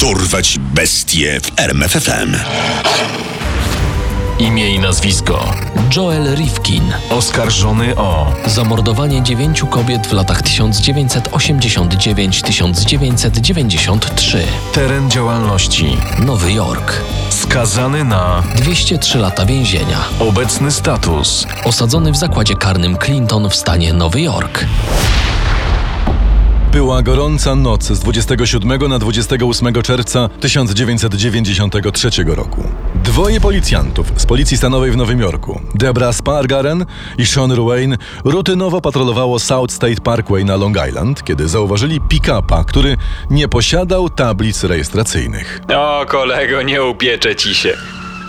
Dorwać bestie w RMFFM. Imię i nazwisko Joel Rifkin. oskarżony o Zamordowanie dziewięciu kobiet w latach 1989-1993. teren działalności, Nowy Jork. skazany na 203 lata więzienia. obecny status, Osadzony w zakładzie karnym Clinton w stanie Nowy Jork. Była gorąca noc z 27 na 28 czerwca 1993 roku. Dwoje policjantów z Policji Stanowej w Nowym Jorku, Debra Spargaren i Sean Ruane, rutynowo patrolowało South State Parkway na Long Island, kiedy zauważyli pick-upa, który nie posiadał tablic rejestracyjnych. O, kolego, nie upieczę ci się.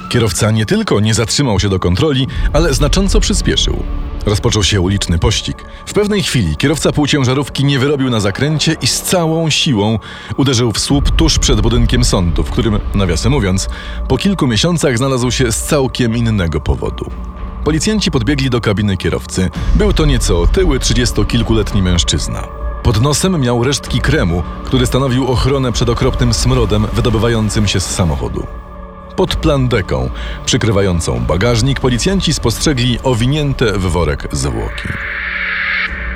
Kierowca nie tylko nie zatrzymał się do kontroli, ale znacząco przyspieszył. Rozpoczął się uliczny pościg. W pewnej chwili kierowca półciężarówki nie wyrobił na zakręcie i z całą siłą uderzył w słup tuż przed budynkiem sądu, w którym, nawiasem mówiąc, po kilku miesiącach znalazł się z całkiem innego powodu. Policjanci podbiegli do kabiny kierowcy. Był to nieco otyły, trzydziestokilkuletni mężczyzna. Pod nosem miał resztki kremu, który stanowił ochronę przed okropnym smrodem wydobywającym się z samochodu. Pod plandeką, przykrywającą bagażnik, policjanci spostrzegli owinięte w worek zwłoki.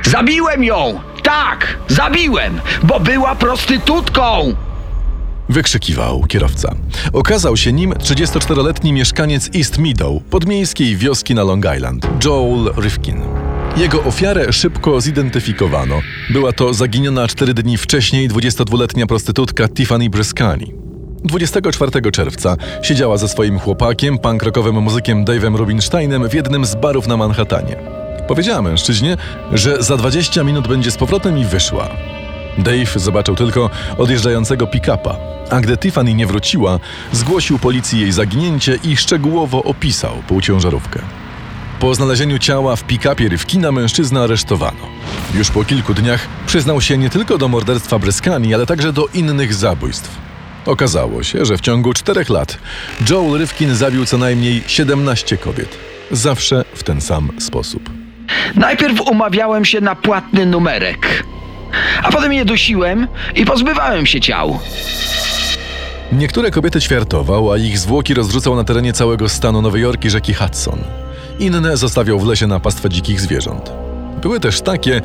Zabiłem ją! Tak, zabiłem, bo była prostytutką! Wykrzykiwał kierowca. Okazał się nim 34-letni mieszkaniec East Meadow, podmiejskiej wioski na Long Island, Joel Rifkin. Jego ofiarę szybko zidentyfikowano. Była to zaginiona cztery dni wcześniej 22-letnia prostytutka Tiffany Briscani. 24 czerwca siedziała ze swoim chłopakiem, punk rockowym muzykiem Dave'em Rubinsteinem w jednym z barów na Manhattanie. Powiedziała mężczyźnie, że za 20 minut będzie z powrotem i wyszła. Dave zobaczył tylko odjeżdżającego pick-upa, a gdy Tiffany nie wróciła, zgłosił policji jej zaginięcie i szczegółowo opisał półciężarówkę. Po znalezieniu ciała w pick-upie Rywkina mężczyznę aresztowano. Już po kilku dniach przyznał się nie tylko do morderstwa Bryskani, ale także do innych zabójstw. Okazało się, że w ciągu czterech lat Joel Rywkin zabił co najmniej 17 kobiet. Zawsze w ten sam sposób. Najpierw umawiałem się na płatny numerek, a potem je dusiłem i pozbywałem się ciał. Niektóre kobiety ćwiartował, a ich zwłoki rozrzucał na terenie całego stanu Nowy Jork i rzeki Hudson. Inne zostawiał w lesie na pastwę dzikich zwierząt. Były też takie,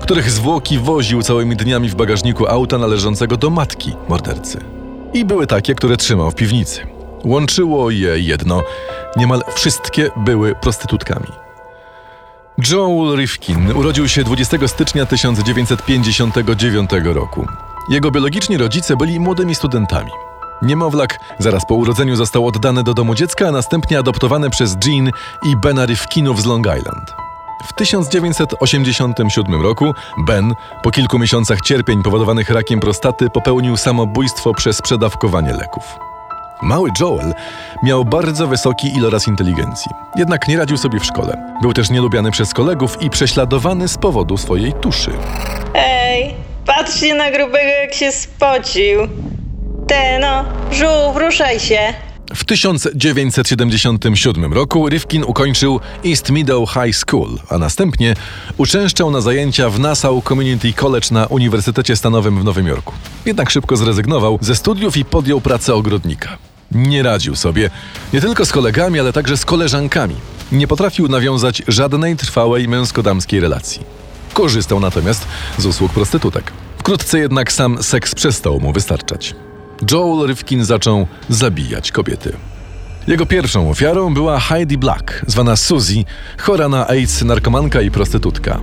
których zwłoki woził całymi dniami w bagażniku auta należącego do matki mordercy. I były takie, które trzymał w piwnicy. Łączyło je jedno. Niemal wszystkie były prostytutkami. Joel Rifkin urodził się 20 stycznia 1959 roku. Jego biologiczni rodzice byli młodymi studentami. Niemowlak zaraz po urodzeniu został oddany do domu dziecka, a następnie adoptowany przez Jean i Bena Rifkinów z Long Island. W 1987 roku Ben, po kilku miesiącach cierpień powodowanych rakiem prostaty, popełnił samobójstwo przez przedawkowanie leków. Mały Joel miał bardzo wysoki iloraz inteligencji, jednak nie radził sobie w szkole. Był też nielubiany przez kolegów i prześladowany z powodu swojej tuszy. Ej, patrzcie na grubego jak się spocił. Te no, żółw, ruszaj się. W 1977 roku Rifkin ukończył East Meadow High School, a następnie uczęszczał na zajęcia w Nassau Community College na Uniwersytecie Stanowym w Nowym Jorku. Jednak szybko zrezygnował ze studiów i podjął pracę ogrodnika. Nie radził sobie nie tylko z kolegami, ale także z koleżankami. Nie potrafił nawiązać żadnej trwałej męsko-damskiej relacji. Korzystał natomiast z usług prostytutek. Wkrótce jednak sam seks przestał mu wystarczać. Joel Rifkin zaczął zabijać kobiety. Jego pierwszą ofiarą była Heidi Black, zwana Suzy, chora na AIDS, narkomanka i prostytutka.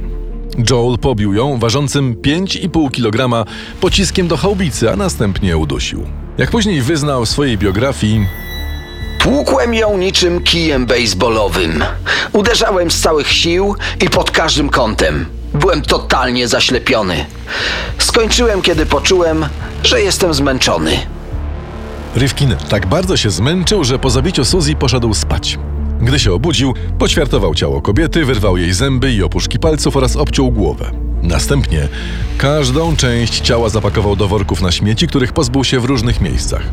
Joel pobił ją ważącym 5,5 kg pociskiem do chałbicy, a następnie udusił. Jak później wyznał w swojej biografii, Tłukłem ją niczym kijem baseballowym. Uderzałem z całych sił i pod każdym kątem. Byłem totalnie zaślepiony. Skończyłem, kiedy poczułem, że jestem zmęczony. Rifkin tak bardzo się zmęczył, że po zabiciu Suzy poszedł spać. Gdy się obudził, poćwiartował ciało kobiety, wyrwał jej zęby i opuszki palców oraz obciął głowę. Następnie każdą część ciała zapakował do worków na śmieci, których pozbył się w różnych miejscach.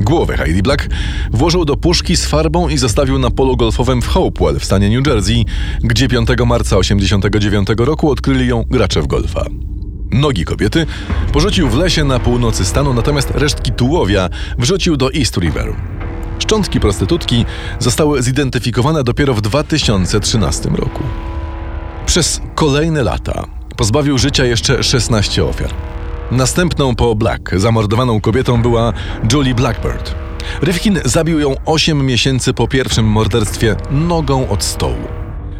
Głowę Heidi Black włożył do puszki z farbą i zostawił na polu golfowym w Hopewell w stanie New Jersey, gdzie 5 marca 1989 roku odkryli ją gracze w golfa. Nogi kobiety porzucił w lesie na północy stanu, natomiast resztki tułowia wrzucił do East River. Szczątki prostytutki zostały zidentyfikowane dopiero w 2013 roku. Przez kolejne lata pozbawił życia jeszcze 16 ofiar. Następną po Black zamordowaną kobietą była Julie Blackbird. Rifkin zabił ją 8 miesięcy po pierwszym morderstwie nogą od stołu.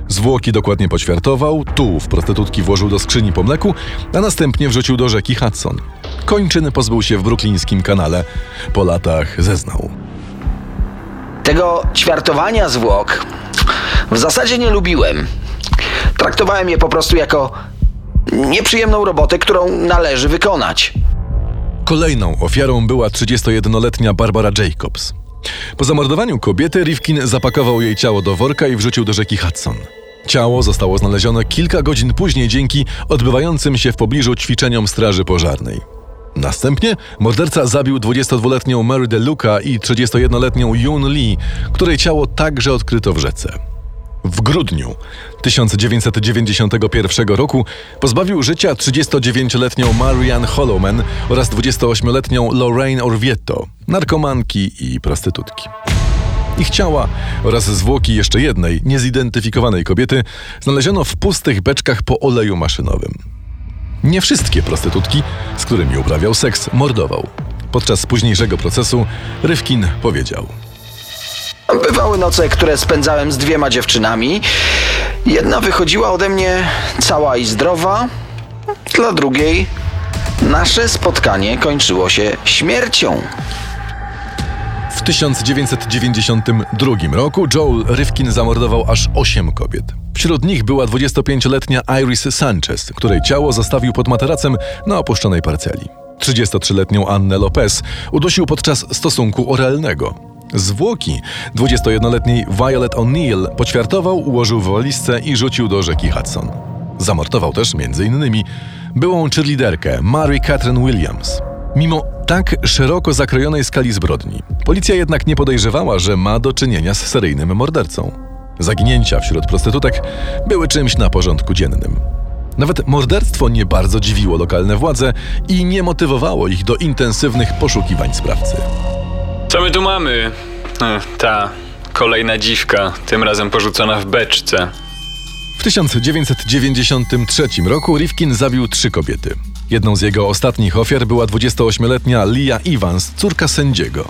Zwłoki dokładnie poćwiartował, tułów prostytutki włożył do skrzyni po mleku, a następnie wrzucił do rzeki Hudson. Kończyn pozbył się w bruklińskim kanale. Po latach zeznał. Tego ćwiartowania zwłok w zasadzie nie lubiłem. Traktowałem je po prostu jako nieprzyjemną robotę, którą należy wykonać. Kolejną ofiarą była 31-letnia Barbara Jacobs. Po zamordowaniu kobiety Rifkin zapakował jej ciało do worka i wrzucił do rzeki Hudson. Ciało zostało znalezione kilka godzin później dzięki odbywającym się w pobliżu ćwiczeniom straży pożarnej. Następnie morderca zabił 22-letnią Mary DeLuca i 31-letnią Yoon Lee, której ciało także odkryto w rzece. W grudniu 1991 roku pozbawił życia 39-letnią Marianne Hollowman oraz 28-letnią Lorraine Orvieto, narkomanki i prostytutki. Ich ciała oraz zwłoki jeszcze jednej, niezidentyfikowanej kobiety znaleziono w pustych beczkach po oleju maszynowym. Nie wszystkie prostytutki, z którymi uprawiał seks, mordował. Podczas późniejszego procesu Rywkin powiedział – Bywały noce, które spędzałem z dwiema dziewczynami. Jedna wychodziła ode mnie cała i zdrowa, dla drugiej nasze spotkanie kończyło się śmiercią. W 1992 roku Joel Rifkin zamordował aż 8 kobiet. Wśród nich była 25-letnia Iris Sanchez, której ciało zostawił pod materacem na opuszczonej parceli. 33-letnią Annę Lopez udusił podczas stosunku oralnego. Zwłoki 21-letniej Violet O'Neill poćwiartował, ułożył w walizce i rzucił do rzeki Hudson. Zamordował też m.in. byłą cheerleaderkę Mary Catherine Williams. Mimo tak szeroko zakrojonej skali zbrodni, policja jednak nie podejrzewała, że ma do czynienia z seryjnym mordercą. Zaginięcia wśród prostytutek były czymś na porządku dziennym. Nawet morderstwo nie bardzo dziwiło lokalne władze i nie motywowało ich do intensywnych poszukiwań sprawcy. Co my tu mamy? E, Ta kolejna dziwka, tym razem porzucona w beczce. W 1993 roku Rifkin zabił trzy kobiety. Jedną z jego ostatnich ofiar była 28-letnia Lia Evans, córka sędziego.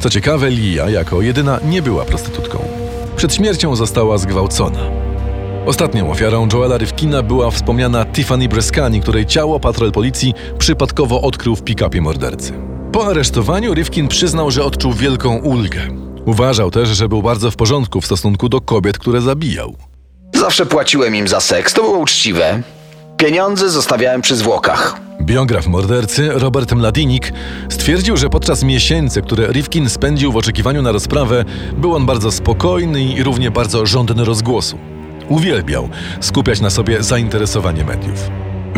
Co ciekawe, Lia jako jedyna nie była prostytutką. Przed śmiercią została zgwałcona. Ostatnią ofiarą Joela Rifkina była wspomniana Tiffany Breskani, której ciało patrol policji przypadkowo odkrył w pick-upie mordercy. Po aresztowaniu Rifkin przyznał, że odczuł wielką ulgę. Uważał też, że był bardzo w porządku w stosunku do kobiet, które zabijał. Zawsze płaciłem im za seks, to było uczciwe. Pieniądze zostawiałem przy zwłokach. Biograf mordercy Robert Mladinik stwierdził, że podczas miesięcy, które Rifkin spędził w oczekiwaniu na rozprawę, był on bardzo spokojny i równie bardzo żądny rozgłosu. Uwielbiał skupiać na sobie zainteresowanie mediów.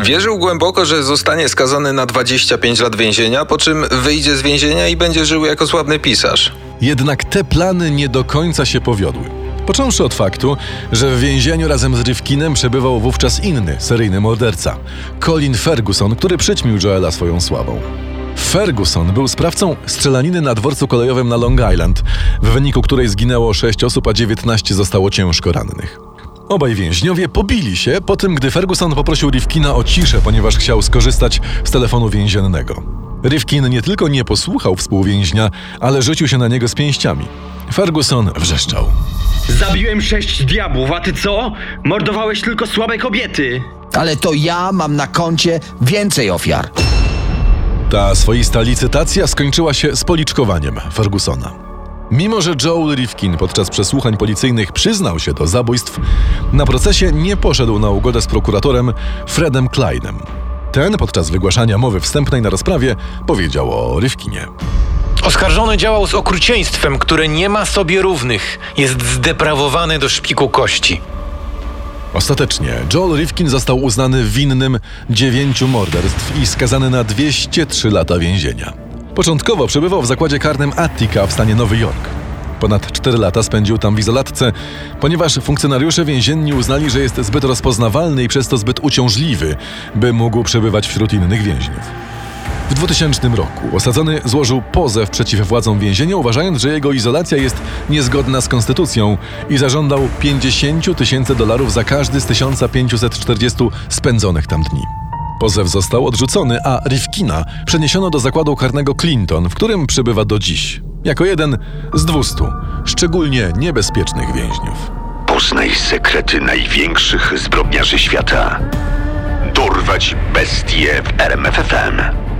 Wierzył głęboko, że zostanie skazany na 25 lat więzienia, po czym wyjdzie z więzienia i będzie żył jako sławny pisarz. Jednak te plany nie do końca się powiodły. Począwszy od faktu, że w więzieniu razem z Rifkinem przebywał wówczas inny seryjny morderca, Colin Ferguson, który przyćmił Joela swoją sławą. Ferguson był sprawcą strzelaniny na dworcu kolejowym na Long Island, w wyniku której zginęło 6 osób, a 19 zostało ciężko rannych. Obaj więźniowie pobili się po tym, gdy Ferguson poprosił Rifkina o ciszę, ponieważ chciał skorzystać z telefonu więziennego. Rifkin nie tylko nie posłuchał współwięźnia, ale rzucił się na niego z pięściami. Ferguson wrzeszczał. Zabiłem sześć diabłów, a ty co? Mordowałeś tylko słabe kobiety. Ale to ja mam na koncie więcej ofiar. Ta swoista licytacja skończyła się spoliczkowaniem Fergusona. Mimo, że Joel Rifkin podczas przesłuchań policyjnych przyznał się do zabójstw, na procesie nie poszedł na ugodę z prokuratorem Fredem Kleinem. Ten podczas wygłaszania mowy wstępnej na rozprawie powiedział o Rifkinie. Oskarżony działał z okrucieństwem, które nie ma sobie równych. Jest zdeprawowany do szpiku kości. Ostatecznie Joel Rifkin został uznany winnym dziewięciu morderstw i skazany na 203 lata więzienia. Początkowo przebywał w zakładzie karnym Attica w stanie Nowy Jork. Ponad 4 lata spędził tam w izolatce, ponieważ funkcjonariusze więzienni uznali, że jest zbyt rozpoznawalny i przez to zbyt uciążliwy, by mógł przebywać wśród innych więźniów. W 2000 roku osadzony złożył pozew przeciw władzom więzienia, uważając, że jego izolacja jest niezgodna z konstytucją i zażądał 50 tysięcy dolarów za każdy z 1540 spędzonych tam dni. Pozew został odrzucony, a Rifkina przeniesiono do zakładu karnego Clinton, w którym przebywa do dziś, jako jeden z 200 szczególnie niebezpiecznych więźniów. Poznaj sekrety największych zbrodniarzy świata. Dorwać bestie w RMFFM.